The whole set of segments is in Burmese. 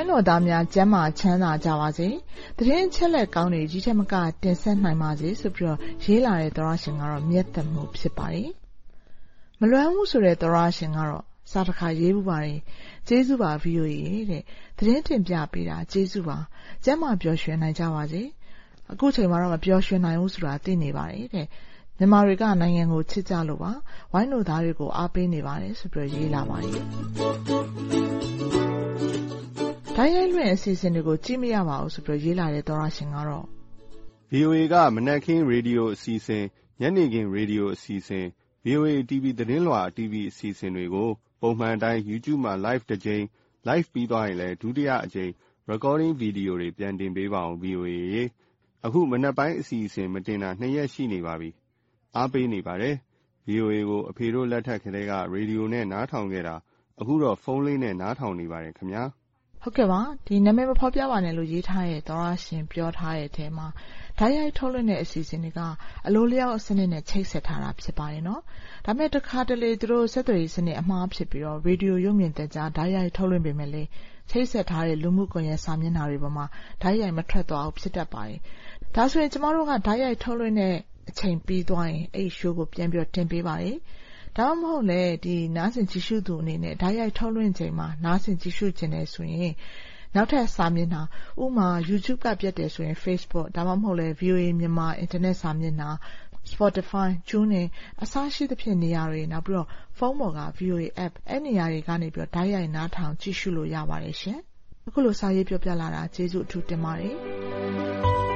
င်းတော်သားများကျန်းမာချမ်းသာကြပါစေ။သတင်းအချက်အလက်ကောင်းတွေဒီထက်မကတင်ဆက်နိုင်ပါစေဆိုပြီးရေးလာတဲ့သောတရှင်ကတော့မြတ်သက်မှုဖြစ်ပါတယ်။မလွမ်းဘူးဆိုတဲ့သောတရှင်ကတော့စာတခါရေးဖူးပါတယ်။ကျေးဇူးပါ VOA တဲ့။သတင်းတင်ပြပေးတာကျေးဇူးပါ။ကျန်းမာပျော်ရွှင်နိုင်ကြပါစေ။အခုချိန်မှာတော့မပျော်ရွှင်နိုင်ဘူးဆိုတာသိနေပါတယ်တဲ့။မြန်မာတွေကနိုင်ငံကိုချစ်ကြလို့ပါ။ဝိုင်းတော်သားတွေကိုအားပေးနေပါတယ်ဆိုပြီးရေးလာပါတယ်။ တိုက်ရိုက်လွှင့်အစီအစဉ်တွေကိုကြည့်မရပါဘူးဆိုပြီးရေးလာတဲ့သောတရှင်ကတော့ VOA ကမနက်ခင်းရေဒီယိုအစီအစဉ်၊ညနေခင်းရေဒီယိုအစီအစဉ်၊ VOA TV သတင်းလွှာ TV အစီအစဉ်တွေကိုပုံမှန်အတိုင်း YouTube မှာ Live တကြိမ်၊ Live ပြီးသွားရင်လည်းဒုတိယအကြိမ် Recording Video တွေပြန်တင်ပေးပါဦး VOA ရေ။အခုမနက်ပိုင်းအစီအစဉ်မတင်တာနှစ်ရက်ရှိနေပါပြီ။အားပေးနေပါတယ်။ VOA ကိုအဖေတို့လက်ထက်ကတည်းကရေဒီယိုနဲ့နားထောင်ခဲ့တာအခုတော့ဖုန်းလေးနဲ့နားထောင်နေပါတယ်ခင်ဗျာ။ ဟုတ်ကဲ့ပါ။နာမည်မဖော်ပြပါနဲ့လို့ရေးထားတဲ့သောတရှင်ပြောထားတဲ့အထဲမှာတိုက်ရိုက်ထုတ်လွှင့်တဲ့အစီအစဉ်တွေကအလိုအလျောက်စနစ်နဲ့ချိတ်ဆက်ထားတာဖြစ်ပါတယ်။ဒါပေမဲ့တခါတလေသူတို့ဆက်သွယ်ရေးစနစ်အမှားဖြစ်ပြီးရေဒီယိုရုပ်မြင်သံကြားတိုက်ရိုက်ထုတ်လွှင့်ပေမယ့်လည်းချိတ်ဆက်ထားတဲ့လူမှုကွန်ရက်စာမျက်နှာတွေပေါ်မှာတိုက်ရိုက်မထွက်သွားဘူးဖြစ်တတ်ပါတယ်။ဒါဆိုရင်ကျမတို့ကတိုက်ရိုက်ထုတ်လွှင့်တဲ့အချိန်ပြီးသွားရင်အဲဒီ Show ကိုပြန်တင်ပေးပါတယ်။ ဒါမှမဟုတ်လဲနားဆင်ကြည့်ရှုသူအနေနဲ့တိုက်ရိုက်ထုတ်လွှင့်ချိန်မှာနားဆင်ကြည့်ရှုချင်တယ်ဆိုရင်နောက်ထပ်စာမျက်နှာဥပမာ YouTube ကပြတ်တယ်ဆိုရင် Facebook ဒါမှမဟုတ် VOA မြန်မာအင်တာနက်စာမျက်နှာ Spotify, TuneIn အစရှိသဖြင့်နေရာတွေနောက်ပြီးတော့ဖုန်းပေါ်က VOA App အဲဒီနေရာတွေကနေတိုက်ရိုက်နားထောင်ကြည့်ရှုလို့ရပါတယ်။အခုလိုစာရေးပြောပြလာတာကျေးဇူးအထူးတင်ပါတယ်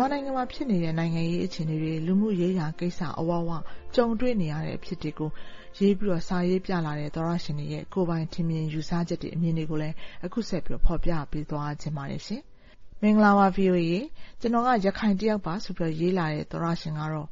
မြန်မာနိုင်ငံမှာဖြစ်နေတဲ့နိုင်ငံရေးအခြေအနေတွေ၊လူမှုရေးရာကိစ္စအဝဝကြုံတွေ့နေရတဲ့အဖြစ်တွေကိုရေးပြီးစာရေးပြလာတဲ့သောတရှင်တွေရဲ့ကိုယ်ပိုင်ထင်မြင်ယူဆချက်တွေ၊အမြင်တွေကိုလည်းအခုဆက်ပြီးဖော်ပြပေးသွားချင်ပါတယ်။မင်္ဂလာပါ VOA ရေ။ကျနော်ကရခိုင်တယောက်ပါဆိုပြီးရေးလာတဲ့သောတရှင်ကတော့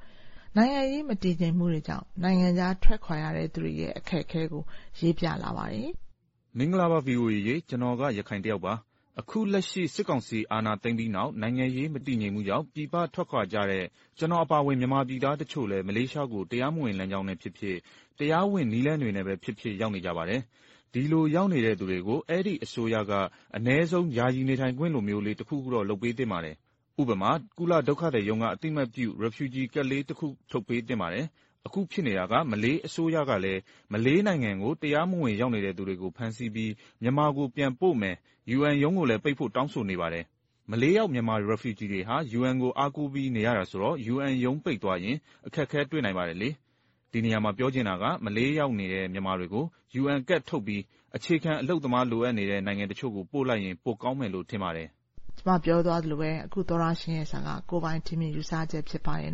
နိုင်ငံရေးမတည်ငြိမ်မှုတွေကြောင့်နိုင်ငံခြားထွက်ခွာရတဲ့သူတွေရဲ့အခက်အခဲကိုရေးပြလာပါတယ်။မင်္ဂလာပါ VOA ရေ။ကျနော်ကရခိုင်တယောက်ပါ အခုလက်ရှိ စစ်ကောင်စီ အာဏာသိမ်းပြီးနောက် နိုင်ငံရေး မတည်ငြိမ်မှုကြောင့် ပြည်ပထွက်ခွာကြတဲ့ ကျနော်အပါအဝင် မြန်မာပြည်သားတချို့လည်း မလေးရှားကို တရားမဝင်လမ်းကြောင်းနဲ့ဖြစ်ဖြစ်၊တရားဝင်နည်းလမ်းတွေနဲ့ပဲဖြစ်ဖြစ် ရောက်နေကြပါတယ်။ဒီလိုရောက်နေတဲ့သူတွေကို အဲဒီအစိုးရက အနည်းဆုံး ယာယီနေထိုင်ခွင့်လိုမျိုးလေး တခုခုတော့ လုပ်ပေးသင့်ပါတယ်။ဥပမာ ကုလဒုက္ခသည်ရုံးက အသိအမှတ်ပြု Refugee ကဒ်လေးတခု ထုတ်ပေးသင့်ပါတယ်။ အခုဖြစ်နေတာက မလေးအစိုးရကလည်း မလေးနိုင်ငံကို တရားမဝင် ရောက်နေတဲ့သူတွေကို ဖမ်းဆီးပြီး မြန်မာကို ပြန်ပို့မယ်။ UN ရုံးကိုလည်း ပိတ်ဖို့ တောင်းဆိုနေပါတယ်။မလေးရောက် မြန်မာ Refugee တွေဟာ UN ကို အားကိုးပြီး နေရတာဆိုတော့ UN ရုံးပိတ်သွားရင် အခက်အခဲ တွေ့နိုင်ပါတယ်လေ။ဒီနေရာမှာ ပြောချင်တာက မလေးရောက်နေတဲ့ မြန်မာတွေကို UN ကဒ်ထုတ်ပြီး အခြေခံအလုပ်သမား လိုအပ်နေတဲ့ နိုင်ငံတချို့ကို ပို့လိုက်ရင် ပိုကောင်းမယ်လို့ ထင်ပါတယ်။ကျမ ပြောသွားသလိုပဲ အခု သောတရှင်ရဲ့စာက ကိုယ်ပိုင်ထင်မြင်ယူဆချက် ဖြစ်ပါတယ်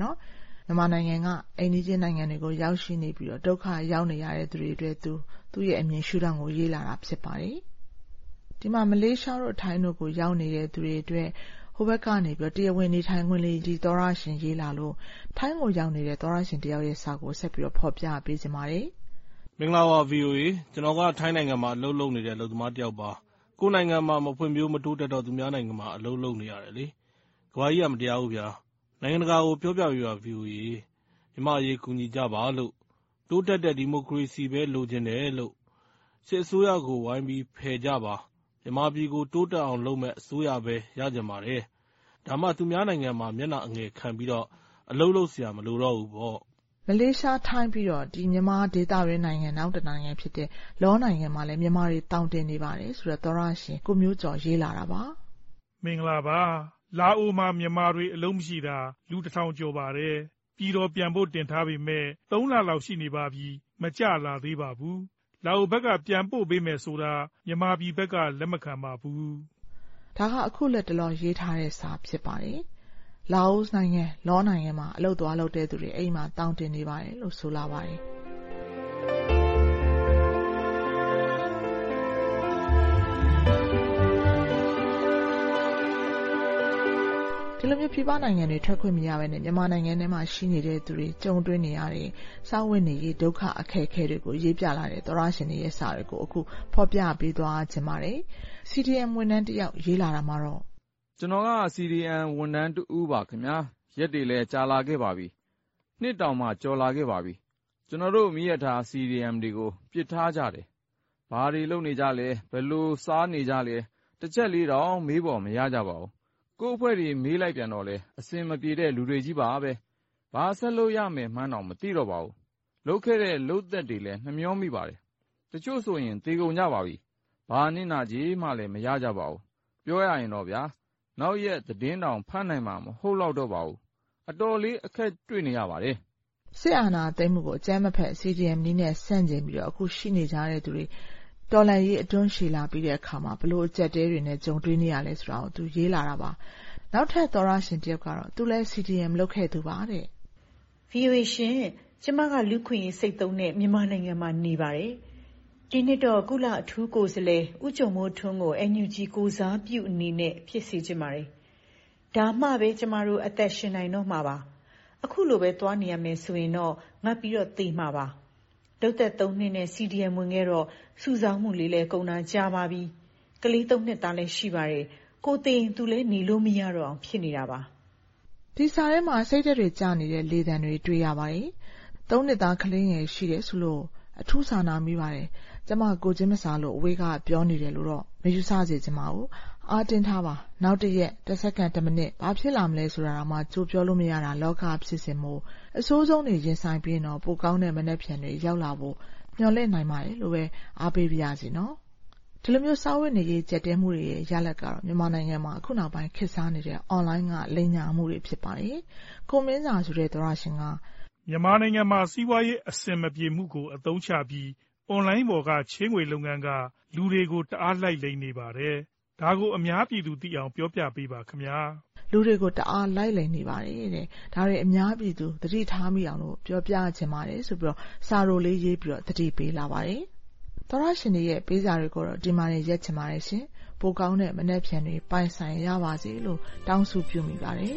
မြန်မာနိုင်ငံကအိမ်နီးချင်းနိုင်ငံတွေကိုရောက်ရှိနေပြီးဒုက္ခရောက်နေရတဲ့သူတွေအတွက်သူ့ရဲ့အမြင်ရှုထောင့်ကိုရေးလာတာဖြစ်ပါတယ်။ဒီမှာမလေးရှားတို့ထိုင်းတို့ကိုရောက်နေတဲ့သူတွေအတွက်ဟိုဘက်ကနေတရားဝင်နေထိုင်ခွင့်လေးဒီသောတရှင်ရေးလာလို့ထိုင်းကိုရောက်နေတဲ့သောတရှင်တယောက်ရဲ့စာကိုဆက်ပြီးဖော်ပြပေးချင်ပါတယ်။မင်္ဂလာပါ VOA ။ကျနော်ကထိုင်းနိုင်ငံမှာအလုပ်လုပ်နေတဲ့အလုပ်သမားတယောက်ပါ။ကိုယ့်နိုင်ငံမှာမဖွံ့ဖြိုးမတိုးတက်တော့သူများနိုင်ငံမှာအလုပ်လုပ်နေရတယ်လေ။ကမ္ဘာကြီးကမတရားဘူးဗျာ။ နိုင်ငံတကာကို ပြောပြပေးပါ VOA ။မြန်မာ့အရေး ကူညီကြပါလို့။တိုးတက်တဲ့ ဒီမိုကရေစီပဲ လိုချင်တယ်လို့။စစ်အစိုးရကို ဝိုင်းပြီးဖယ်ကြပါ။မြန်မာပြည်ကို တိုးတက်အောင်လုပ်မယ့် အစိုးရပဲ ရချင်ပါတယ်။ဒါမှ သူများနိုင်ငံမှာ မျက်နှာအငယ်ခံပြီး အလုပ်လုပ်စရာ မလိုတော့ဘူးပေါ့။မလေးရှား၊ထိုင်း ပြီးတော့ မြန်မာဒေသတွင်းနိုင်ငံ နောက်တနိုင်ငံဖြစ်တဲ့ လောနိုင်ငံမှာလည်း မြန်မာတွေ သောင်တင်နေပါတယ်ဆိုတဲ့ သောတရှင် ကိုမျိုးကျော် ရေးလာတာပါ။မင်္ဂလာပါ။ လာအိုမှာ မြန်မာတွေ အလုပ်မရှိတာ လူတစ်ထောင်ကျော်ပါတယ်။ပြည်တော်ပြန်ဖို့ တင်ထားပေမယ့်သုံးလလောက် ရှိနေပါပြီ။မကျလာသေးပါဘူး။လာအိုဘက်က ပြန်ပို့ပေးမယ်ဆိုတာ မြန်မာပြည်ဘက်က လက်မခံပါဘူး။ဒါက အခုလတ်တလော ရေးထားတဲ့စာ ဖြစ်ပါတယ် လာအိုနိုင်ငံ လောနိုင်ငံမှာ အလုပ်သွားလုပ်တဲ့သူတွေအိမ်မှာတောင်းတင်နေပါတယ်လို့ ဆိုလာပါတယ် ဒီလိုမျိုးပြည်ပနိုင်ငံတွေထွက်ခွင့်မရဘဲနဲ့မြန်မာနိုင်ငံထဲမှာရှိနေတဲ့သူတွေကြုံတွေ့နေရတဲ့စားဝတ်နေရေးဒုက္ခအခက်အခဲတွေကိုရေးပြလာတဲ့သောရရှင်တွေရဲ့စာတွေကိုအခုဖော်ပြပေးသွားခြင်းပါတယ်။ CDM ဝန်ထမ်းတယောက်ရေးလာတာမှာတော့ကျွန်တော်က CDM ဝန်ထမ်းတဦးပါခင်ဗျာရက်တွေလည်းကြာလာခဲ့ပါပြီ။နှစ်တောင်မှကျော်လာခဲ့ပါပြီ။ကျွန်တော်တို့မိရထား CDM တွေကိုပြစ်ထားကြတယ်။ဘာတွေလုပ်နေကြလဲဘယ်လိုစားနေကြလဲတစ်ချက်လေးတောင်မေးပေါ်မရကြပါဘူး ကိုယ့်အဖွဲ့တွေ မေးလိုက်ပြန်တော့လည်း အဆင်မပြေတဲ့ လူတွေကြီးပါပဲ။ဘာဆက်လုပ်ရမယ်မှန်းတောင် မသိတော့ပါဘူး။လုပ်ခဲ့တဲ့ လုပ်သက်တွေလည်း နှမြောမိပါတယ်။တချို့ဆိုရင် သေကုန်ကြပါပြီ။ဘာနစ်နာကြေးမှလည်း မရကြပါဘူး။ပြောရရင်တော့ဗျာ နောက်ရက်သတင်းတောင် ဖတ်နိုင်မှာ မဟုတ်လောက်တော့ပါဘူး။အတော်လေး အခက်တွေ့နေရပါတယ်။စစ်အာဏာသိမ်းမှုကို အကြမ်းမဖက် CDM နည်းနဲ့ ဆန့်ကျင်ပြီးတော့အခုရှိနေကြတဲ့သူတွေ တော်လှန်ရေးအတွန်းရှည်လာပြီးတဲ့အခါမှာဘယ်လိုအကျပ်အတည်းတွေနဲ့ကြုံတွေ့နေရလဲဆိုတာကိုသူရေးလာတာပါ။နောက်ထပ်သောတရှင်တယောက်ကတော့သူလည်း CDM လုပ်ခဲ့သူပါတဲ့။ VOA ရှင်၊ကျမကလူ့အခွင့်အရေးစိတ်သုဉ်းနဲ့မြန်မာနိုင်ငံမှာနေပါတယ်။ဒီနှစ်တော့ကုလအထူးကိုယ်စားလှယ်ဦးကျော်မိုးထွန်းကို NUG ကိုယ်စားပြုအနေနဲ့ဖြစ်စေချင်ပါတယ်။ဒါမှပဲကျမတို့အသက်ရှင်နိုင်တော့မှာပါ။အခုလိုပဲသွားနေရမယ်ဆိုရင်တော့ငတ်ပြီးသေမှာပါ လုပ်သက်သုံးနှစ်နဲ့ CDM ဝင်ခဲ့တော့ စုဆောင်းမှုလေးလည်း ကုန်တာကြာပါပြီ။ကလေးသုံးနှစ်သားလည်း ရှိပါတယ်။ကိုယ်သေရင် သူလည်း နေလို့မရတော့အောင် ဖြစ်နေတာပါ။”ဒီစာထဲမှာ စိတ်ဓာတ်တွေကျနေတဲ့ လေသံတွေ တွေ့ရပါတယ်။သုံးနှစ်သား ကလေးငယ်ရှိတယ်ဆိုလို့ အထူးစာနာမိပါတယ်။ ကျမကိုယ်ချင်းမစာလို့အဝေးကပြောနေတယ်လို့တော့မယူဆစေချင်ပါဘူး။အားတင်းထားပါ။နောက်တရက်၊တစက္ကန့်၊တမိနစ်ဘာဖြစ်လာမလဲဆိုတာတောင်မှကြိုပြောလို့မရတာလောကဖြစ်စဉ်မို့အဆိုးဆုံးတွေရင်ဆိုင်ပြီးရင်တော့ပိုကောင်းတဲ့မနက်ဖြန်တွေရောက်လာဖို့မျှော်လင့်နိုင်ပါတယ်လို့ပဲအားပေးပါရစေနော်။ဒီလိုမျိုးစားဝတ်နေရေးကျပ်တည်းမှုတွေရဲ့ရလဒ်ကတော့မြန်မာနိုင်ငံမှာအခုနောက်ပိုင်းခေတ်စားနေတဲ့အွန်လိုင်းကလိမ်ညာမှုတွေဖြစ်ပါတယ်။ကိုမင်းဇာဆိုတဲ့သောတရှင်ကမြန်မာနိုင်ငံမှာစီးပွားရေးအဆင်မပြေမှုကိုအသုံးချပြီး အွန်လိုင်းပေါ်က ချေးငွေလုပ်ငန်းက လူတွေကို တအားလှိုက်လိမ်နေပါတယ်။ဒါကို အများပြည်သူသိအောင် ပြောပြပေးပါခင်ဗျာ။လူတွေကို တအားလှိုက်လိမ်နေပါတယ်တဲ့။ဒါတွေ အများပြည်သူ သတိထားမိအောင်ပြောပြချင်ပါတယ်ဆိုပြီး စာတိုလေးရေးပြီး သတိပေးလာပါတယ်။သောတရှင်တွေရဲ့ ပေးစာတွေကိုတော့ ဒီမှာတင် ရပ်ချင်ပါတယ်ရှင်။ပိုကောင်းတဲ့ မနက်ဖြန်တွေ ပိုင်ဆိုင်ရပါစေလို့ တောင်းဆုပြုမိပါတယ်